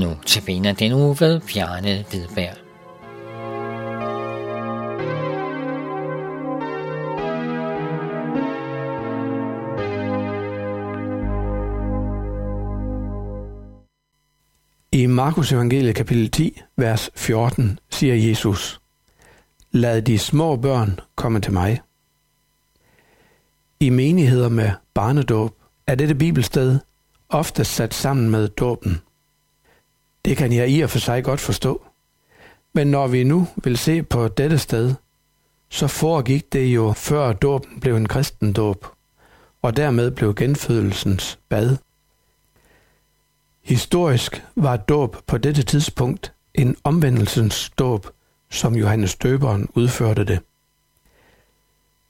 nu tabiner den uge ved Bjarne Hvidberg. I Markus evangeliet kapitel 10, vers 14, siger Jesus, Lad de små børn komme til mig. I menigheder med barnedåb er dette bibelsted ofte sat sammen med dåben. Det kan jeg i og for sig godt forstå. Men når vi nu vil se på dette sted, så foregik det jo før dåben blev en kristendåb, og dermed blev genfødelsens bad. Historisk var dåb på dette tidspunkt en omvendelsens dåb, som Johannes Døberen udførte det.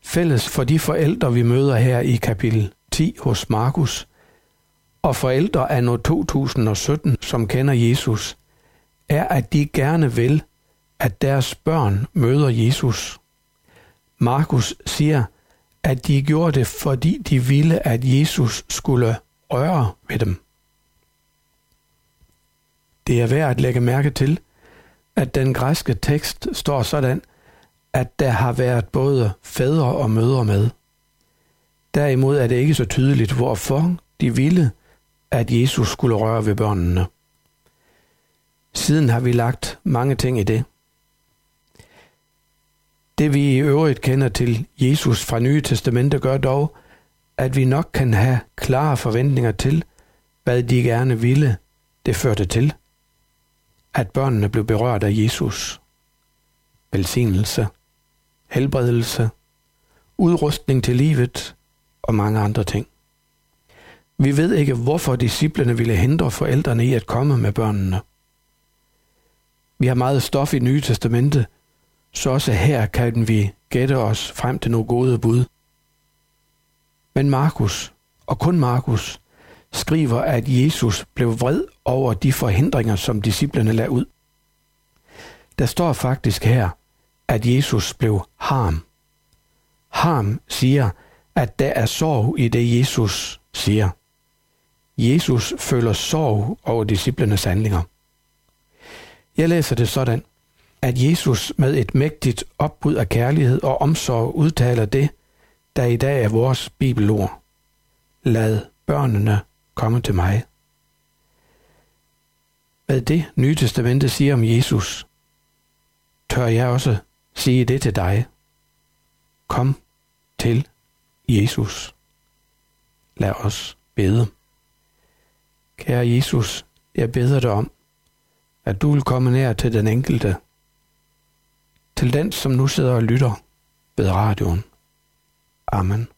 Fælles for de forældre, vi møder her i kapitel 10 hos Markus, og forældre af 2017, som kender Jesus, er, at de gerne vil, at deres børn møder Jesus. Markus siger, at de gjorde det, fordi de ville, at Jesus skulle røre ved dem. Det er værd at lægge mærke til, at den græske tekst står sådan, at der har været både fædre og mødre med. Derimod er det ikke så tydeligt, hvorfor de ville, at Jesus skulle røre ved børnene. Siden har vi lagt mange ting i det. Det vi i øvrigt kender til Jesus fra Nye Testamente gør dog, at vi nok kan have klare forventninger til, hvad de gerne ville, det førte til. At børnene blev berørt af Jesus. Velsignelse, helbredelse, udrustning til livet og mange andre ting. Vi ved ikke, hvorfor disciplene ville hindre forældrene i at komme med børnene. Vi har meget stof i Nye Testamente, så også her kan vi gætte os frem til nogle gode bud. Men Markus, og kun Markus, skriver, at Jesus blev vred over de forhindringer, som disciplene lagde ud. Der står faktisk her, at Jesus blev harm. Harm siger, at der er sorg i det, Jesus siger. Jesus føler sorg over disciplernes handlinger. Jeg læser det sådan, at Jesus med et mægtigt opbud af kærlighed og omsorg udtaler det, der i dag er vores bibelord. Lad børnene komme til mig. Hvad det Nye Testamente siger om Jesus, tør jeg også sige det til dig. Kom til Jesus. Lad os bede. Kære Jesus, jeg beder dig om, at du vil komme nær til den enkelte, til den, som nu sidder og lytter ved radioen. Amen.